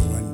one.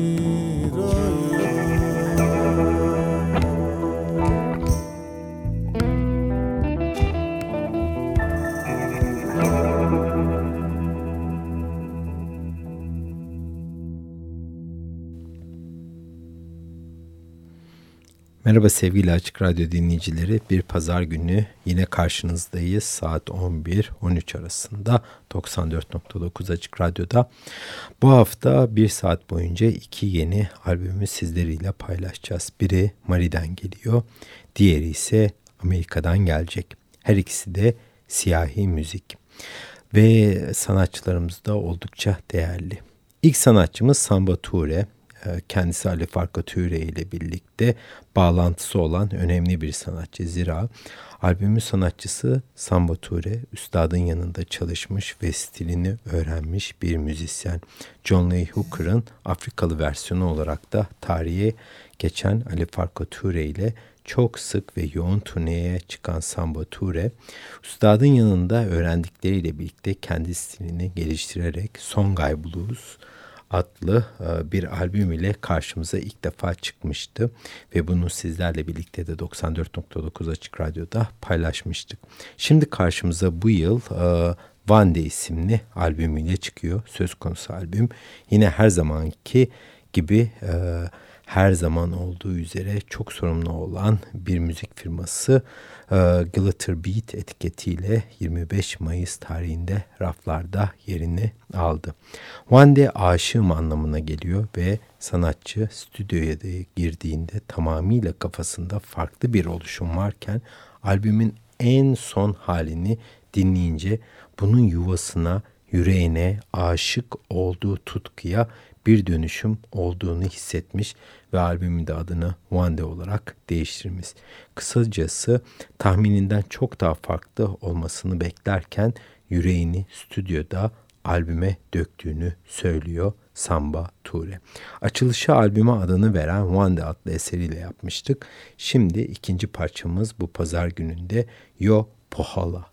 Merhaba sevgili Açık Radyo dinleyicileri. Bir pazar günü yine karşınızdayız. Saat 11-13 arasında 94.9 Açık Radyo'da. Bu hafta bir saat boyunca iki yeni albümü sizleriyle paylaşacağız. Biri Mari'den geliyor, diğeri ise Amerika'dan gelecek. Her ikisi de siyahi müzik ve sanatçılarımız da oldukça değerli. İlk sanatçımız Samba Ture. Ee, kendisi Ali Farka Türe ile birlikte bağlantısı olan önemli bir sanatçı. Zira albümün sanatçısı Samba Ture, üstadın yanında çalışmış ve stilini öğrenmiş bir müzisyen. John Lee Hooker'ın Afrikalı versiyonu olarak da tarihe geçen Ali Farka Ture ile çok sık ve yoğun turneye çıkan Samba Ture, üstadın yanında öğrendikleriyle birlikte kendi stilini geliştirerek Songay Blues, adlı e, bir albüm ile karşımıza ilk defa çıkmıştı ve bunu sizlerle birlikte de 94.9 Açık Radyo'da paylaşmıştık. Şimdi karşımıza bu yıl Vande isimli albümüyle çıkıyor söz konusu albüm. Yine her zamanki gibi e, her zaman olduğu üzere çok sorumlu olan bir müzik firması e, Glitter Beat etiketiyle 25 Mayıs tarihinde raflarda yerini aldı. One Day aşığım anlamına geliyor ve sanatçı stüdyoya da girdiğinde tamamıyla kafasında farklı bir oluşum varken albümün en son halini dinleyince bunun yuvasına, yüreğine, aşık olduğu tutkuya bir dönüşüm olduğunu hissetmiş ve albümün de adını One olarak değiştirmiş. Kısacası tahmininden çok daha farklı olmasını beklerken yüreğini stüdyoda albüme döktüğünü söylüyor Samba Ture. Açılışı albüme adını veren One adlı eseriyle yapmıştık. Şimdi ikinci parçamız bu pazar gününde Yo Pohala.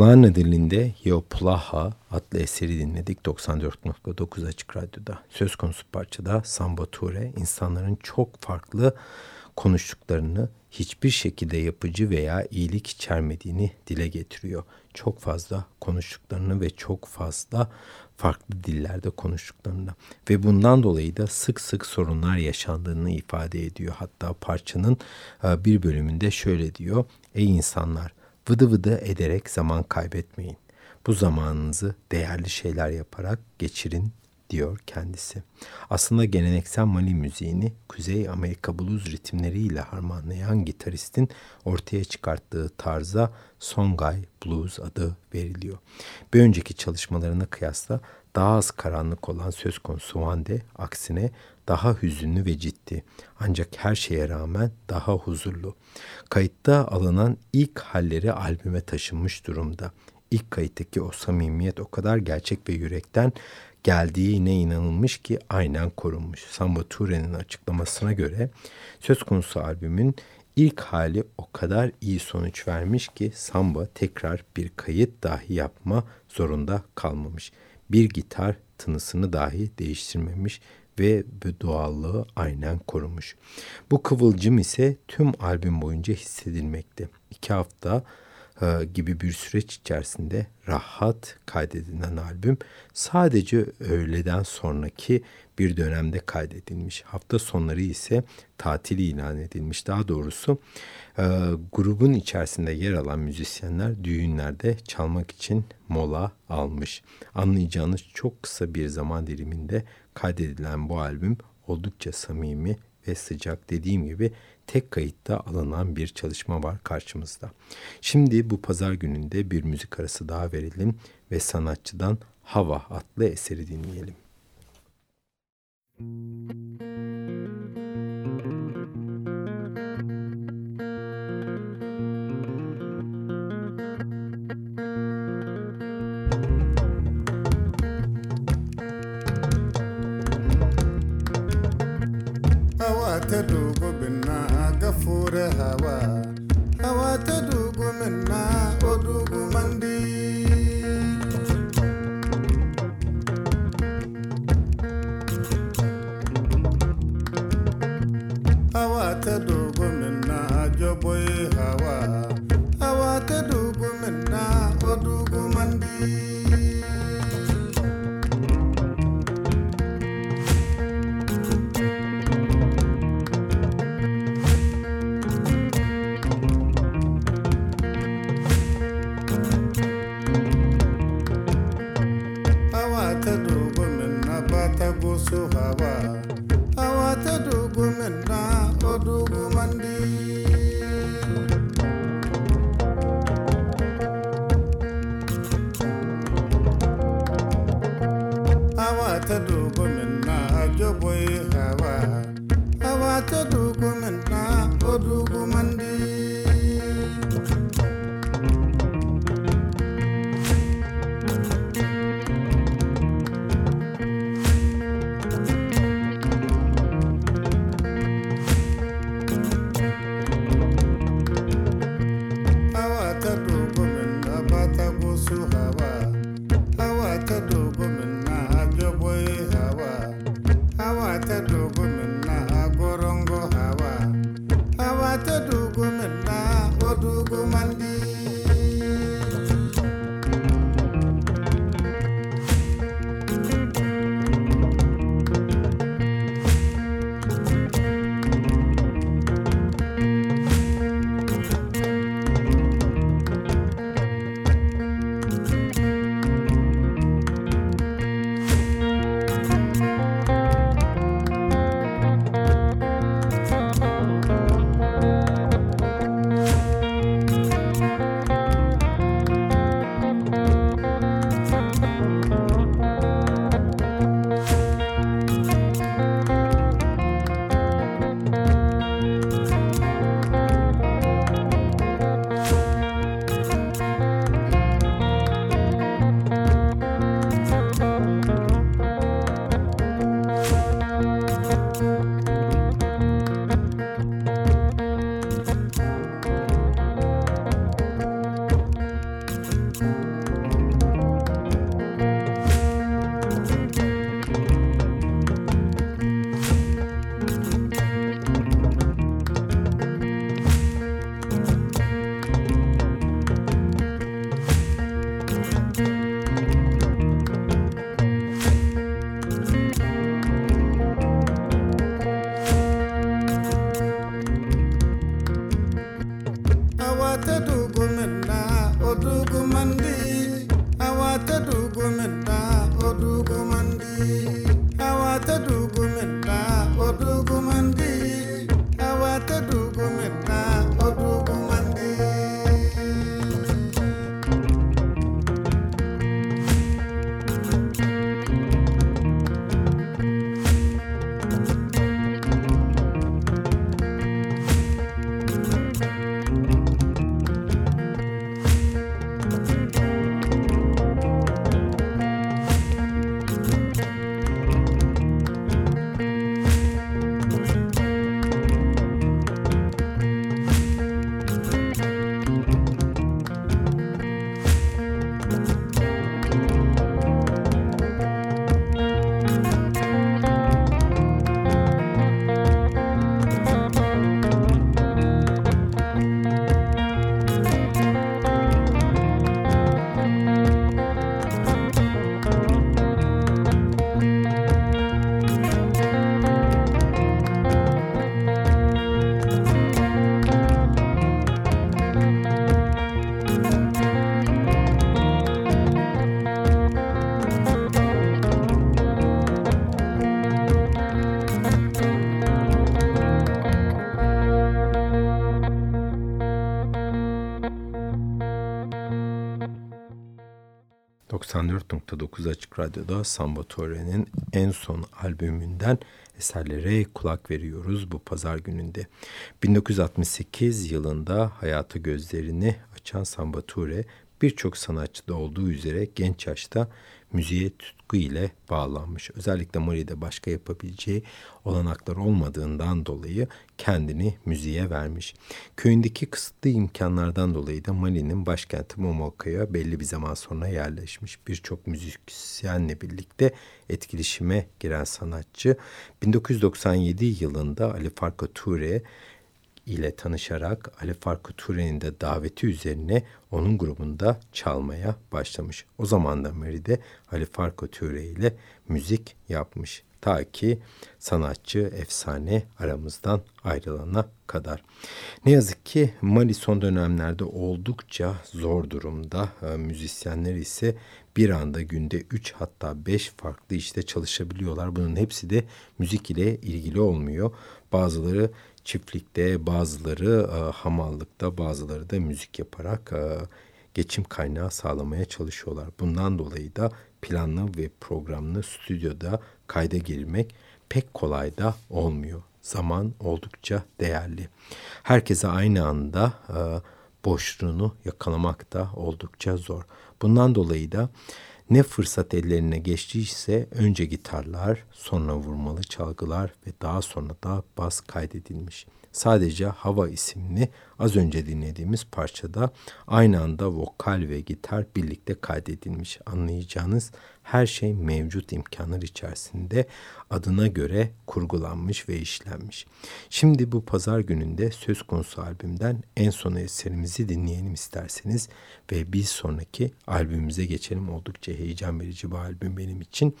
Fulana dilinde Yeoplaha adlı eseri dinledik 94.9 Açık Radyo'da. Söz konusu parçada Samba Ture insanların çok farklı konuştuklarını hiçbir şekilde yapıcı veya iyilik içermediğini dile getiriyor. Çok fazla konuştuklarını ve çok fazla farklı dillerde konuştuklarını ve bundan dolayı da sık sık sorunlar yaşandığını ifade ediyor. Hatta parçanın e, bir bölümünde şöyle diyor. Ey insanlar vıdı vıdı ederek zaman kaybetmeyin. Bu zamanınızı değerli şeyler yaparak geçirin diyor kendisi. Aslında geleneksel Mali müziğini Kuzey Amerika blues ritimleriyle harmanlayan gitaristin ortaya çıkarttığı tarza Songay Blues adı veriliyor. Bir önceki çalışmalarına kıyasla daha az karanlık olan söz konusu Vande aksine daha hüzünlü ve ciddi ancak her şeye rağmen daha huzurlu. Kayıtta alınan ilk halleri albüme taşınmış durumda. İlk kayıttaki o samimiyet o kadar gerçek ve yürekten geldiğine inanılmış ki aynen korunmuş. Samba Ture'nin açıklamasına göre söz konusu albümün ilk hali o kadar iyi sonuç vermiş ki Samba tekrar bir kayıt dahi yapma zorunda kalmamış. Bir gitar tınısını dahi değiştirmemiş ve bu doğallığı aynen korumuş. Bu kıvılcım ise tüm albüm boyunca hissedilmekte. İki hafta e, gibi bir süreç içerisinde rahat kaydedilen albüm sadece öğleden sonraki bir dönemde kaydedilmiş. Hafta sonları ise tatil ilan edilmiş. Daha doğrusu e, grubun içerisinde yer alan müzisyenler düğünlerde çalmak için mola almış. Anlayacağınız çok kısa bir zaman diliminde kaydedilen bu albüm oldukça samimi ve sıcak dediğim gibi tek kayıtta alınan bir çalışma var karşımızda. Şimdi bu pazar gününde bir müzik arası daha verelim ve sanatçıdan Hava adlı eseri dinleyelim. hawa ta dogo bina the fura hawa. ...94.9 Açık Radyo'da Sambatore'nin en son albümünden eserlere kulak veriyoruz bu pazar gününde. 1968 yılında hayata gözlerini açan Sambature birçok sanatçıda olduğu üzere genç yaşta müziğe tutku ile bağlanmış. Özellikle Mali'de başka yapabileceği olanaklar olmadığından dolayı kendini müziğe vermiş. Köyündeki kısıtlı imkanlardan dolayı da Mali'nin başkenti Momoka'ya belli bir zaman sonra yerleşmiş. Birçok müzisyenle birlikte etkileşime giren sanatçı 1997 yılında Ali Farka Toure ile tanışarak Ali Farkı Ture'nin de daveti üzerine onun grubunda çalmaya başlamış. O zaman da Meri'de Ali Farkı Ture ile müzik yapmış. Ta ki sanatçı efsane aramızdan ayrılana kadar. Ne yazık ki Mali son dönemlerde oldukça zor durumda. E, müzisyenler ise bir anda günde 3 hatta 5 farklı işte çalışabiliyorlar. Bunun hepsi de müzik ile ilgili olmuyor. Bazıları çiftlikte, bazıları e, hamallıkta, bazıları da müzik yaparak e, geçim kaynağı sağlamaya çalışıyorlar. Bundan dolayı da planlı ve programlı stüdyoda kayda girmek pek kolay da olmuyor. Zaman oldukça değerli. Herkese aynı anda e, boşluğunu yakalamak da oldukça zor. Bundan dolayı da ne fırsat ellerine geçtiyse önce gitarlar, sonra vurmalı çalgılar ve daha sonra da bas kaydedilmiş. Sadece Hava isimli az önce dinlediğimiz parçada aynı anda vokal ve gitar birlikte kaydedilmiş. Anlayacağınız her şey mevcut imkanlar içerisinde adına göre kurgulanmış ve işlenmiş. Şimdi bu pazar gününde söz konusu albümden en son eserimizi dinleyelim isterseniz ve bir sonraki albümümüze geçelim. Oldukça heyecan verici bir albüm benim için.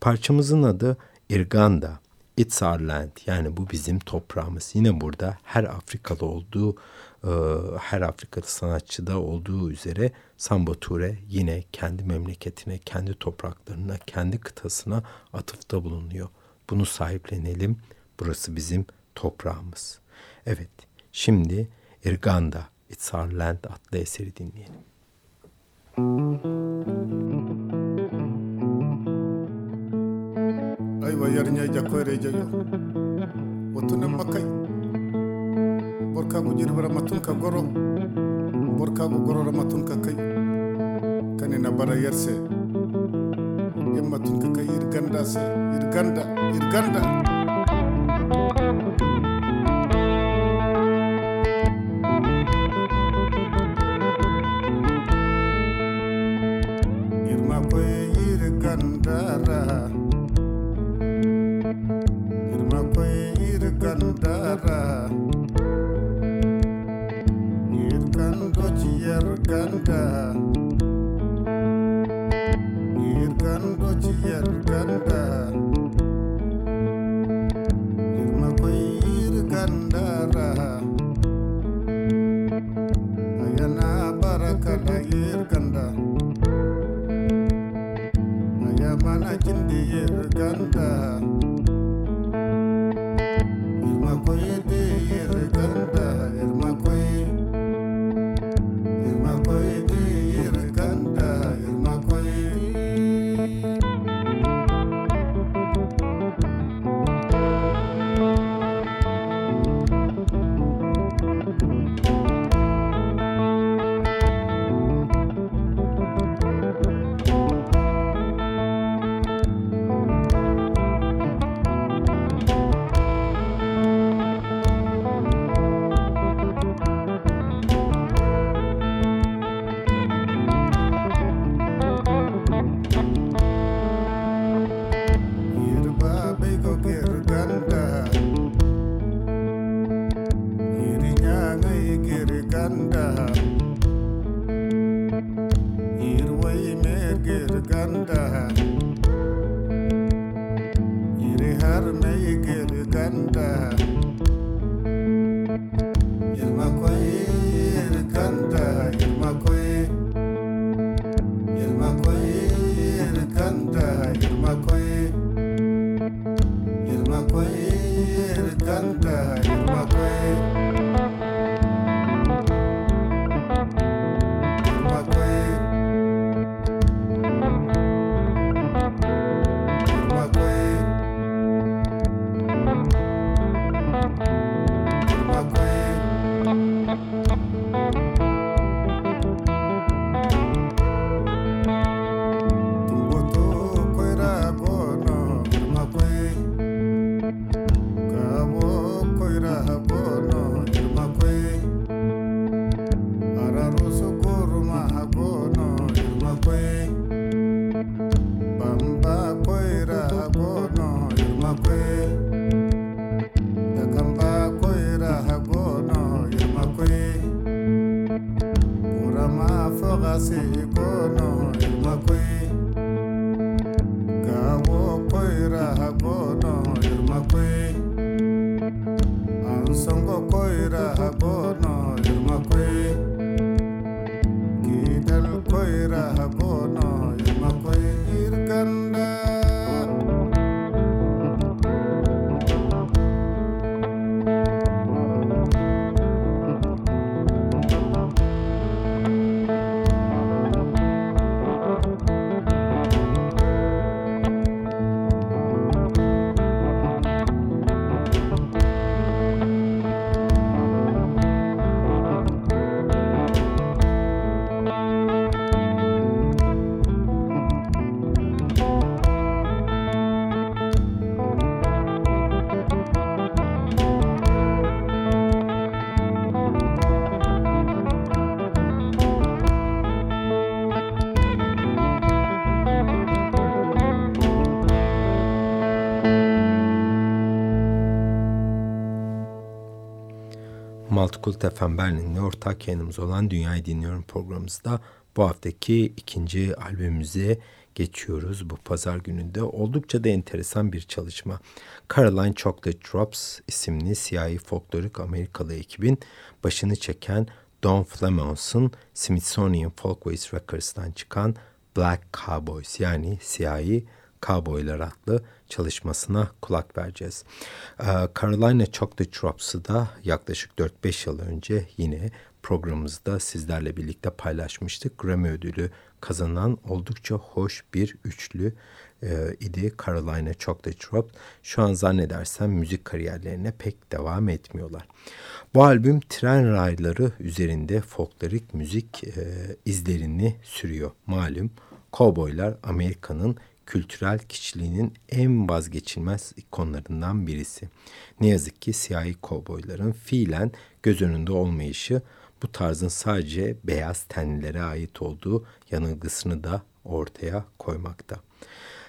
Parçamızın adı Irganda. It's our land yani bu bizim toprağımız. Yine burada her Afrikalı olduğu, e, her Afrikalı sanatçıda olduğu üzere Samba Ture yine kendi memleketine, kendi topraklarına, kendi kıtasına atıfta bulunuyor. Bunu sahiplenelim. Burası bizim toprağımız. Evet, şimdi Irganda, It's Our Land adlı eseri dinleyelim. aywa aba yarinya kweregeyo otune makai borka gujiribara matun ka goro borka gu gorora matun ka kai kani na bara yerse yemma tun ka kai irganda se. Irganda irganda. sikono Maltkult FM Berlin'le ortak yayınımız olan Dünyayı Dinliyorum programımızda bu haftaki ikinci albümümüze geçiyoruz. Bu pazar gününde oldukça da enteresan bir çalışma. Caroline Chocolate Drops isimli siyahi folklorik Amerikalı ekibin başını çeken Don Flemons'un Smithsonian Folkways Records'tan çıkan Black Cowboys yani siyahi Cowboylar adlı çalışmasına kulak vereceğiz. Ee, Carolina Chocolate Drops'ı da yaklaşık 4-5 yıl önce yine programımızda sizlerle birlikte paylaşmıştık. Grammy ödülü kazanan oldukça hoş bir üçlü e, idi Carolina Chocolate Drops. Şu an zannedersem müzik kariyerlerine pek devam etmiyorlar. Bu albüm tren rayları üzerinde folklorik müzik e, izlerini sürüyor. Malum Cowboylar Amerika'nın kültürel kişiliğinin en vazgeçilmez ikonlarından birisi. Ne yazık ki siyahi kovboyların fiilen göz önünde olmayışı bu tarzın sadece beyaz tenlilere ait olduğu yanılgısını da ortaya koymakta.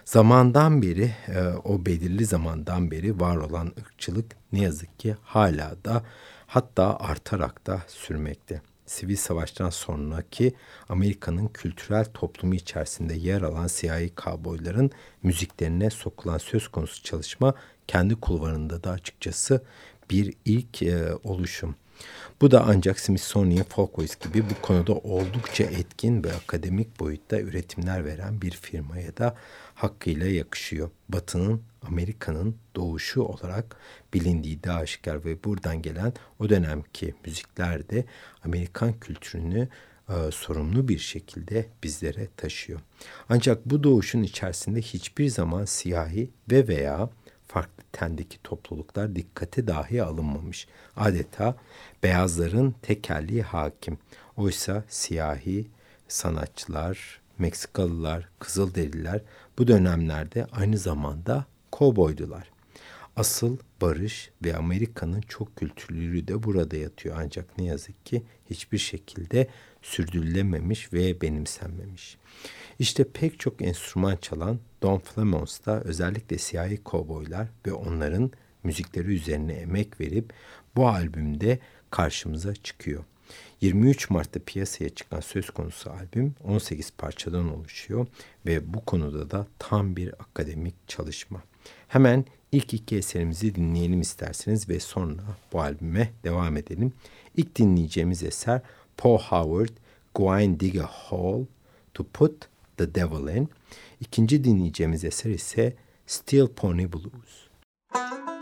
Zamandan beri, e, o belirli zamandan beri var olan ırkçılık ne yazık ki hala da hatta artarak da sürmekte sivil savaştan sonraki Amerika'nın kültürel toplumu içerisinde yer alan siyahi kavboyların müziklerine sokulan söz konusu çalışma kendi kulvarında da açıkçası bir ilk e, oluşum. Bu da ancak Smithsonian Folkways gibi bu konuda oldukça etkin ve akademik boyutta üretimler veren bir firmaya da hakkıyla yakışıyor. Batı'nın Amerika'nın doğuşu olarak bilindiği de aşikar ve buradan gelen o dönemki müzikler de Amerikan kültürünü e, sorumlu bir şekilde bizlere taşıyor. Ancak bu doğuşun içerisinde hiçbir zaman siyahi ve veya farklı tendeki topluluklar dikkate dahi alınmamış. Adeta beyazların tekelliği hakim. Oysa siyahi sanatçılar, Meksikalılar, Kızılderililer bu dönemlerde aynı zamanda kovboydular. Asıl barış ve Amerika'nın çok kültürlülüğü de burada yatıyor. Ancak ne yazık ki hiçbir şekilde sürdürülememiş ve benimsenmemiş. İşte pek çok enstrüman çalan Don Flemons'ta özellikle siyahi kovboylar ve onların müzikleri üzerine emek verip bu albümde karşımıza çıkıyor. 23 Mart'ta piyasaya çıkan söz konusu albüm 18 parçadan oluşuyor ve bu konuda da tam bir akademik çalışma. Hemen ilk iki eserimizi dinleyelim isterseniz ve sonra bu albüme devam edelim. İlk dinleyeceğimiz eser Paul Howard, Going Dig a Hole to Put the Devil in. İkinci dinleyeceğimiz eser ise Steel Pony Blues. Müzik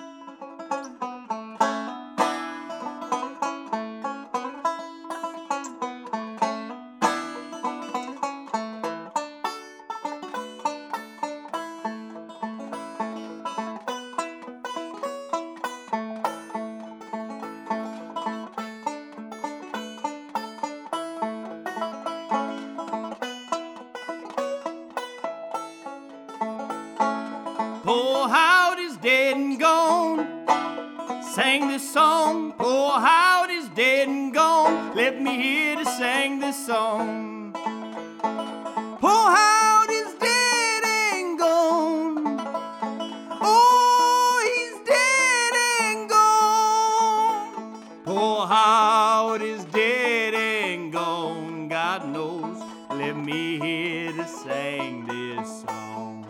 knows, let me hear to sing this song.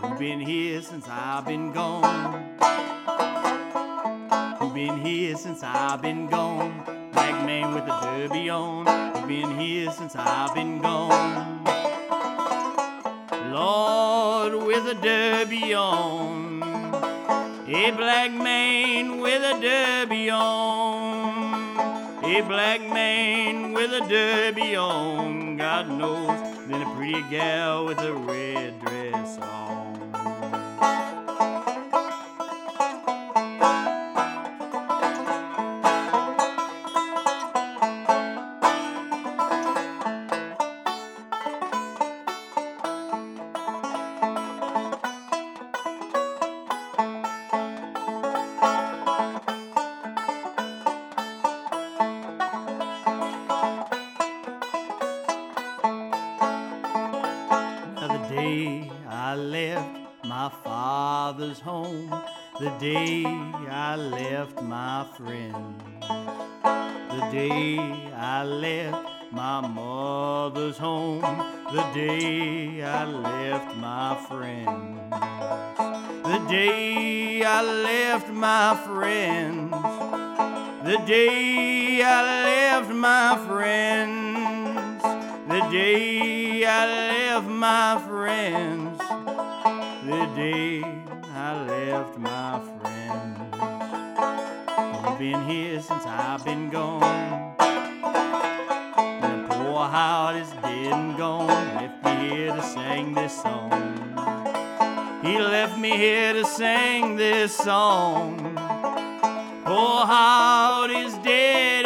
Who been here since I've been gone? Who been here since I've been gone? Black man with a derby on. Who been here since I've been gone? Lord with a derby on. A black man with a derby on. A black man with a derby on, God knows, than a pretty gal with a red dress on. day I left my friends, the day I left my friends, the day I left my friends. I've been here since I've been gone. The poor heart is dead and gone. Left me here to sing this song. He left me here to sing this song. Oh, dead.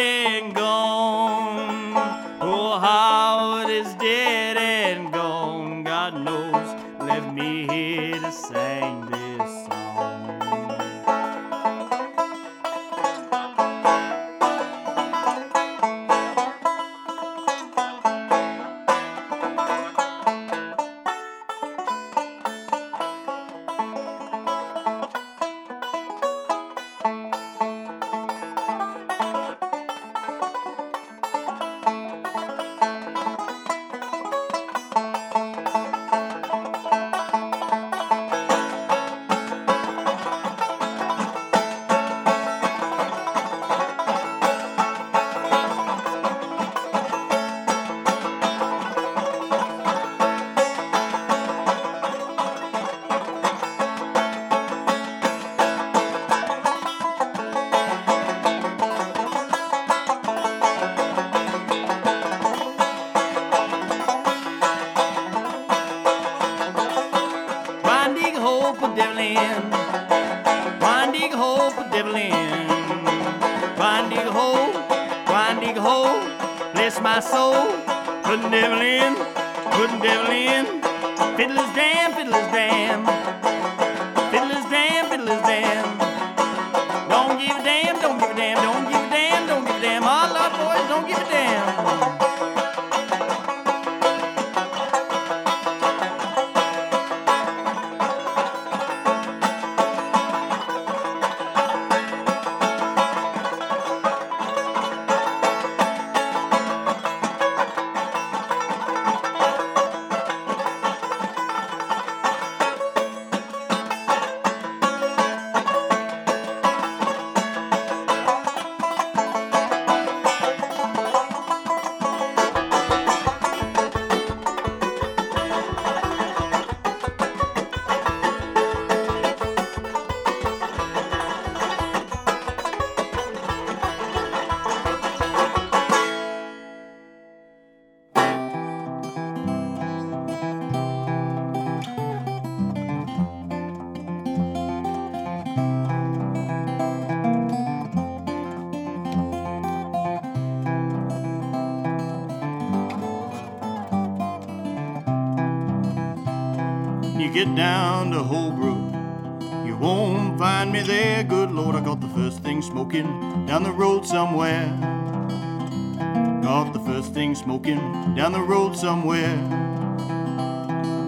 Down the road somewhere.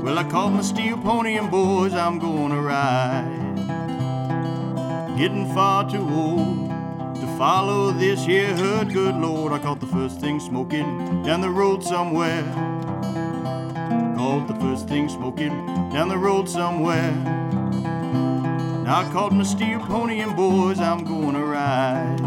Well, I caught my steel pony and boys, I'm gonna ride. Getting far too old to follow this here herd. Good Lord, I caught the first thing smoking down the road somewhere. Caught the first thing smoking down the road somewhere. Now I caught my steel pony and boys, I'm gonna ride.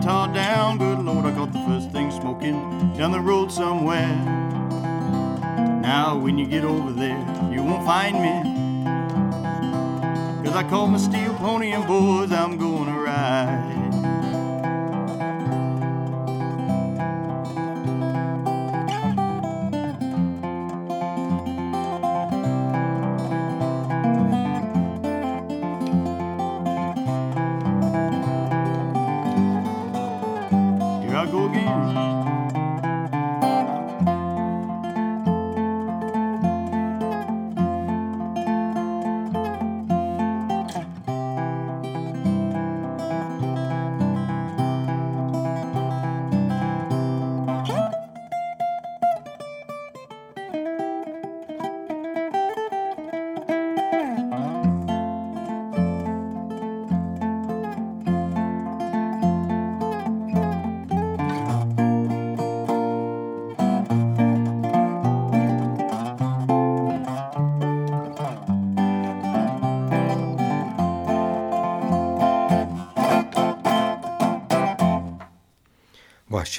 Down. Good Lord, I got the first thing smoking down the road somewhere. Now when you get over there, you won't find me. Cause I called my steel pony and boys,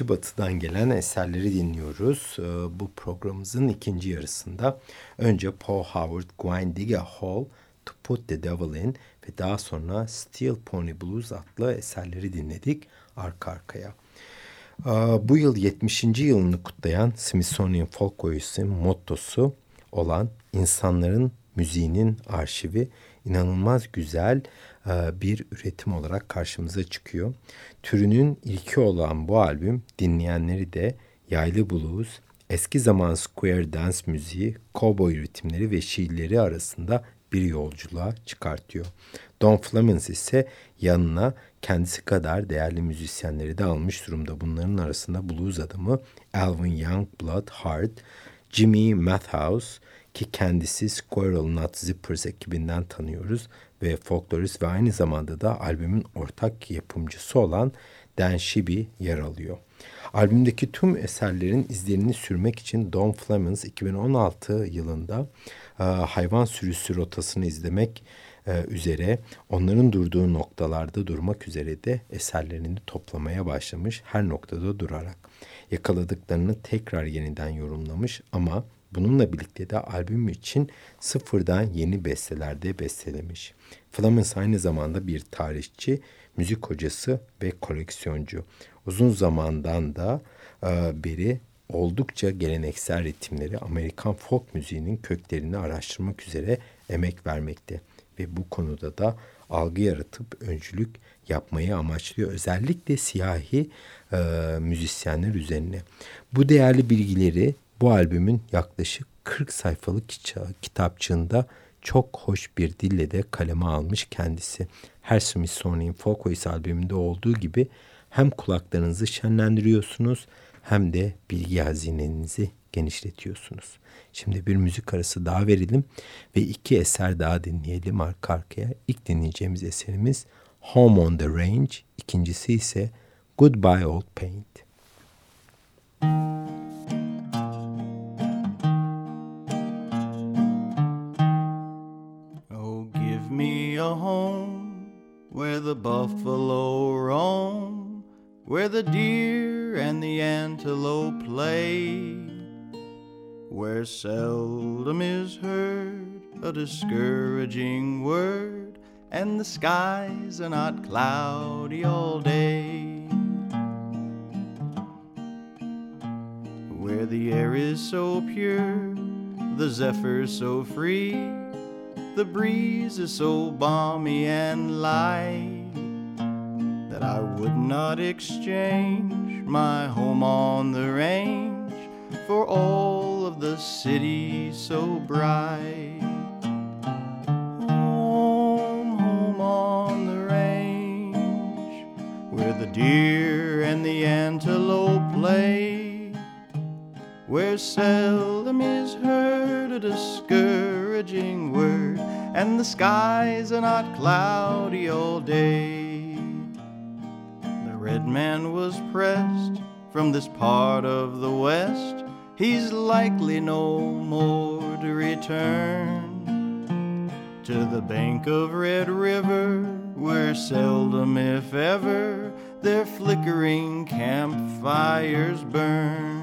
Vahşi Batı'dan gelen eserleri dinliyoruz. Ee, Bu programımızın ikinci yarısında önce Paul Howard, Gwen Digger Hall, To Put the Devil In ve daha sonra Steel Pony Blues adlı eserleri dinledik arka arkaya. Ee, Bu yıl 70. yılını kutlayan Smithsonian Folk Oyusu'nun mottosu olan insanların müziğinin arşivi inanılmaz güzel e, bir üretim olarak karşımıza çıkıyor. Türünün ilki olan bu albüm dinleyenleri de yaylı blues, eski zaman square dance müziği, cowboy ritimleri ve şiirleri arasında bir yolculuğa çıkartıyor. Don Flemings ise yanına kendisi kadar değerli müzisyenleri de almış durumda. Bunların arasında blues adamı Alvin Youngblood Hart, Jimmy Mathhouse ki kendisi Squirrel Nut Zippers ekibinden tanıyoruz ve folklorist ve aynı zamanda da albümün ortak yapımcısı olan Dan Shibi yer alıyor. Albümdeki tüm eserlerin izlerini sürmek için Don Flemons 2016 yılında e, hayvan sürüsü rotasını izlemek e, üzere onların durduğu noktalarda durmak üzere de eserlerini toplamaya başlamış her noktada durarak. Yakaladıklarını tekrar yeniden yorumlamış ama bununla birlikte de albüm için sıfırdan yeni besteler de bestelemiş. Flemons aynı zamanda bir tarihçi, müzik hocası ve koleksiyoncu. Uzun zamandan da e, beri oldukça geleneksel ritimleri Amerikan folk müziğinin köklerini araştırmak üzere emek vermekte ve bu konuda da algı yaratıp öncülük yapmayı amaçlıyor. Özellikle siyahi e, müzisyenler üzerine. Bu değerli bilgileri bu albümün yaklaşık 40 sayfalık kitapçığında çok hoş bir dille de kaleme almış kendisi. Her Smithsonian Folk Voice albümünde olduğu gibi hem kulaklarınızı şenlendiriyorsunuz hem de bilgi hazinenizi genişletiyorsunuz. Şimdi bir müzik arası daha verelim ve iki eser daha dinleyelim arka arkaya. İlk dinleyeceğimiz eserimiz Home on the Range, ikincisi ise Goodbye Old Paint. Oh, a home where the buffalo roam, where the deer and the antelope play where seldom is heard a discouraging word, and the skies are not cloudy all day. Where the air is so pure, the zephyr so free, the breeze is so balmy and light that I would not exchange my home on the range for all of the city so bright. Home, home on the range, where the deer and the antelope play, where seldom the skies are not cloudy all day. The red man was pressed from this part of the West he's likely no more to return to the bank of Red River, where seldom, if ever, their flickering campfires burn.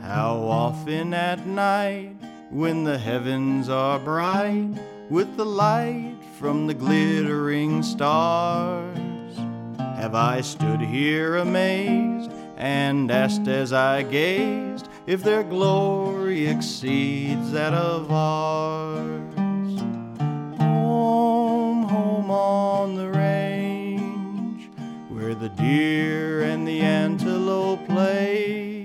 How often at night, when the heavens are bright with the light from the glittering stars, have I stood here amazed and asked as I gazed if their glory exceeds that of ours? Home, home on the range, where the deer and the antelope play,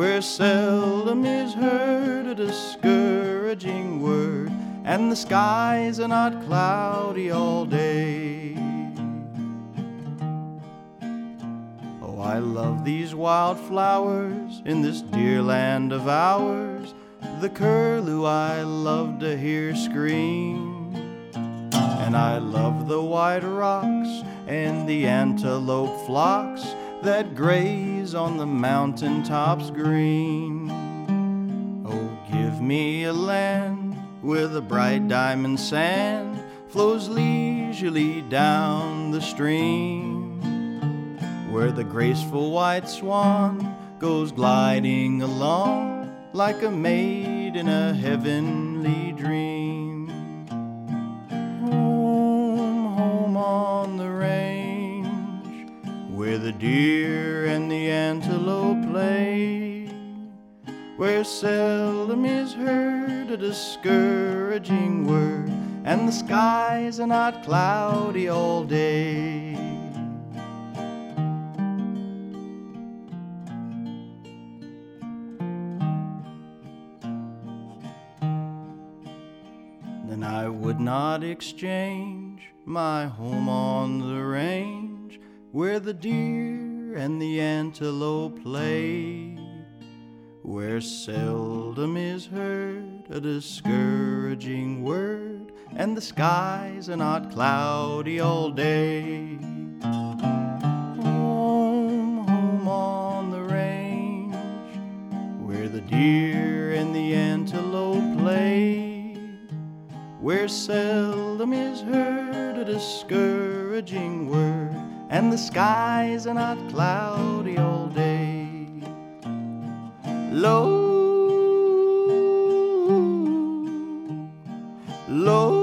where seldom is heard a discouraging word, and the skies are not cloudy all day. Oh, I love these wildflowers in this dear land of ours. The curlew I love to hear scream. And I love the white rocks and the antelope flocks that graze on the mountain tops green. Oh, give me a land where the bright diamond sand flows leisurely down the stream where the graceful white swan goes gliding along like a maid in a heavenly dream. Deer and the antelope play, where seldom is heard a discouraging word, and the skies are not cloudy all day. Then I would not exchange my home on the range where the deer and the antelope play, where seldom is heard a discouraging word, and the skies are not cloudy all day. Home, home on the range, where the deer and the antelope play, where seldom is heard a discouraging word, and the skies are not cloudy all day. Low, low,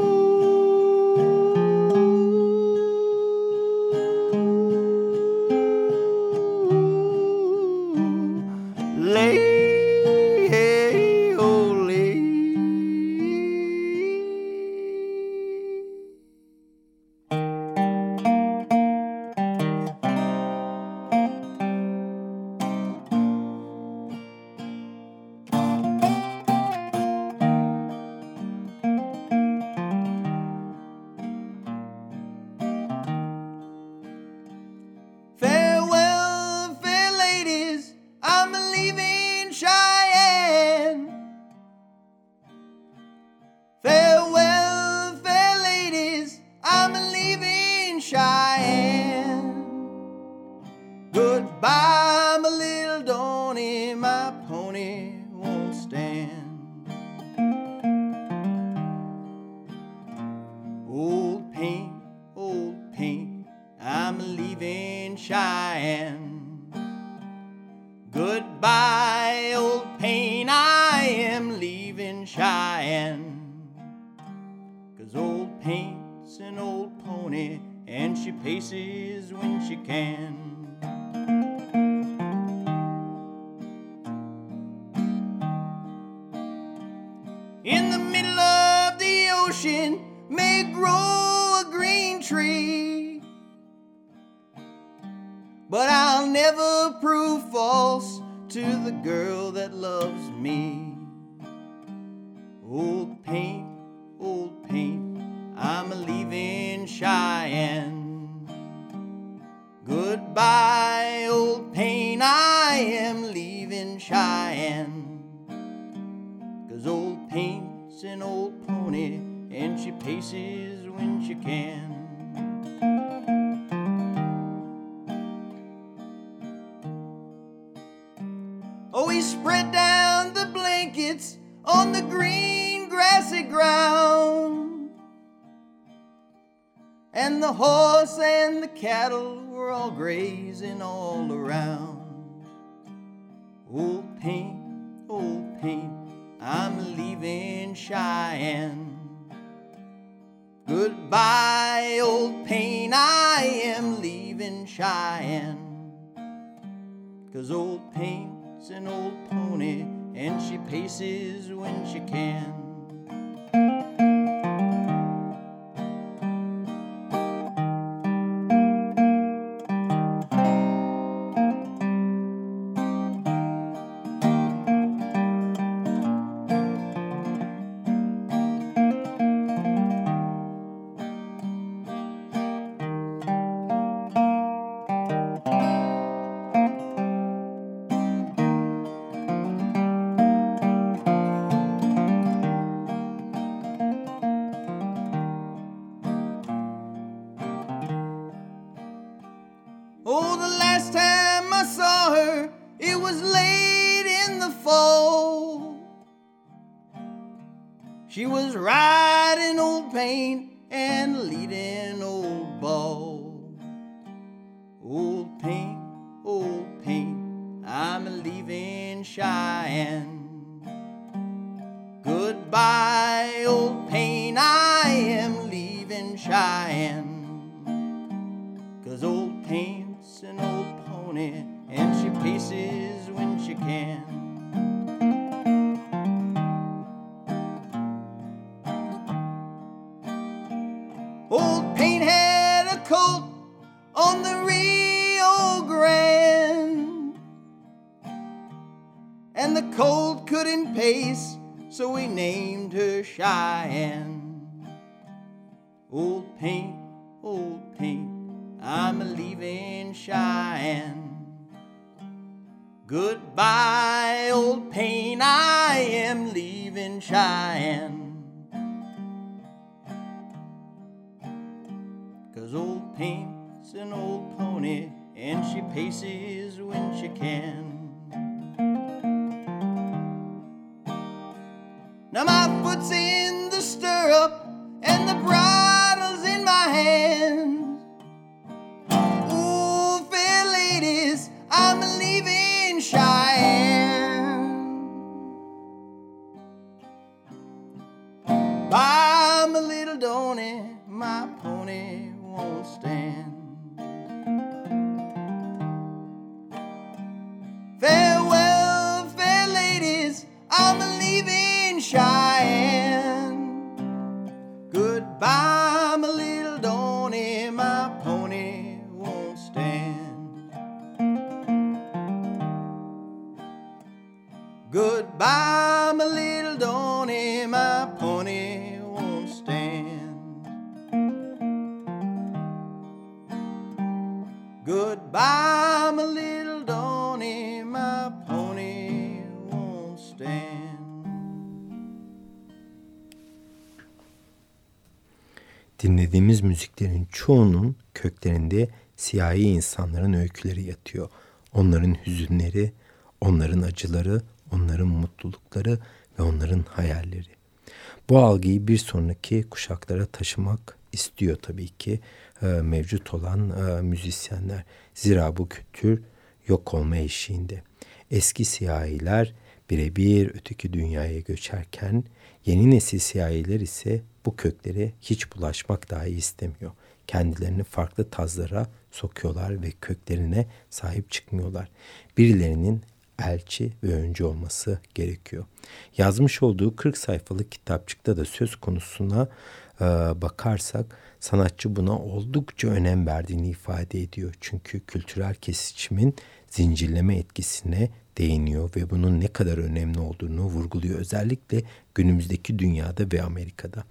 Goodbye, old paint, I am leaving Cheyenne. Cause old paint's an old pony, and she paces when she can. Oh, he spread down the blankets on the green grassy ground. And the horse and the cattle were all grazing all around. Old paint, old paint, I'm leaving Cheyenne. Goodbye, old paint, I am leaving Cheyenne. Cause old paint's an old pony, and she paces when she can. Was riding old paint and leading old ball. Old paint, old paint, I'm leaving Cheyenne. Goodbye, old paint, I am leaving Cheyenne. Cause old paint's an old pony, and she paces when she can. Couldn't pace, so we named her Cheyenne. Old paint, old paint, I'm leaving Cheyenne. Goodbye, old pain, I am leaving Cheyenne. Cause old pain's an old pony, and she paces when she can. Now my foot's in the stirrup, and the bridle's in my hand. Ooh, fair ladies, I'm leaving Cheyenne. Buy my little Donny, my pony won't stand. Farewell, fair ladies, I'm Dinlediğimiz müziklerin çoğunun köklerinde siyahi insanların öyküleri yatıyor. Onların hüzünleri, onların acıları, onların mutlulukları ve onların hayalleri. Bu algıyı bir sonraki kuşaklara taşımak istiyor tabii ki e, mevcut olan e, müzisyenler. Zira bu kültür yok olma eşiğinde. Eski siyahiler birebir öteki dünyaya göçerken yeni nesil siyahiler ise bu köklere hiç bulaşmak dahi istemiyor. Kendilerini farklı tazlara sokuyorlar ve köklerine sahip çıkmıyorlar. Birilerinin elçi ve öncü olması gerekiyor. Yazmış olduğu 40 sayfalık kitapçıkta da söz konusuna e, bakarsak sanatçı buna oldukça önem verdiğini ifade ediyor. Çünkü kültürel kesişimin zincirleme etkisine değiniyor ve bunun ne kadar önemli olduğunu vurguluyor. Özellikle günümüzdeki dünyada ve Amerika'da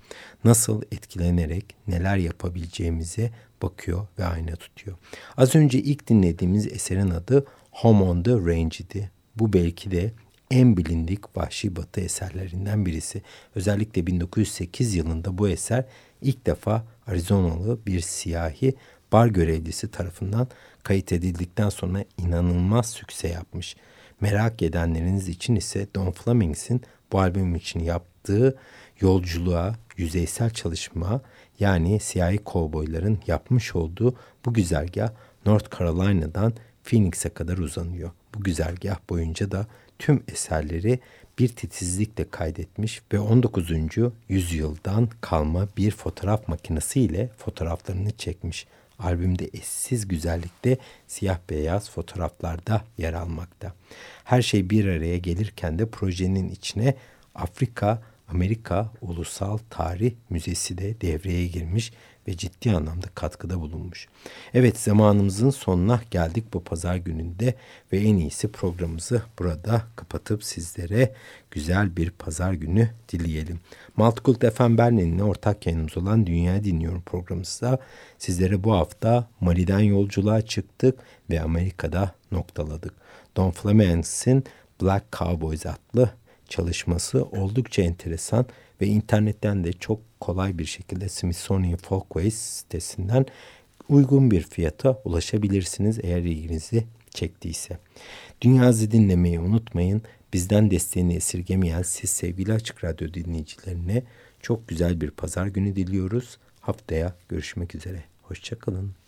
nasıl etkilenerek neler yapabileceğimize bakıyor ve ayna tutuyor. Az önce ilk dinlediğimiz eserin adı Home on the Range idi. Bu belki de en bilindik vahşi batı eserlerinden birisi. Özellikle 1908 yılında bu eser ilk defa Arizonalı bir siyahi bar görevlisi tarafından kayıt edildikten sonra inanılmaz sükse yapmış. Merak edenleriniz için ise Don Flemings'in bu albüm için yaptığı yolculuğa, yüzeysel çalışma yani siyahi kovboyların yapmış olduğu bu güzergah North Carolina'dan Phoenix'e kadar uzanıyor. Bu güzergah boyunca da tüm eserleri bir titizlikle kaydetmiş ve 19. yüzyıldan kalma bir fotoğraf makinesi ile fotoğraflarını çekmiş. Albümde eşsiz güzellikte siyah beyaz fotoğraflarda yer almakta. Her şey bir araya gelirken de projenin içine Afrika, Amerika Ulusal Tarih Müzesi de devreye girmiş ve ciddi anlamda katkıda bulunmuş. Evet zamanımızın sonuna geldik bu pazar gününde ve en iyisi programımızı burada kapatıp sizlere güzel bir pazar günü dileyelim. Maltkult FM Berlin'le ortak yayınımız olan Dünya Dinliyorum programımızda sizlere bu hafta Mali'den yolculuğa çıktık ve Amerika'da noktaladık. Don Flamencs'in Black Cowboys adlı çalışması oldukça enteresan ve internetten de çok kolay bir şekilde Smithsonian Folkways sitesinden uygun bir fiyata ulaşabilirsiniz eğer ilginizi çektiyse. Dünyazı dinlemeyi unutmayın. Bizden desteğini esirgemeyen siz sevgili Açık Radyo dinleyicilerine çok güzel bir pazar günü diliyoruz. Haftaya görüşmek üzere. Hoşçakalın.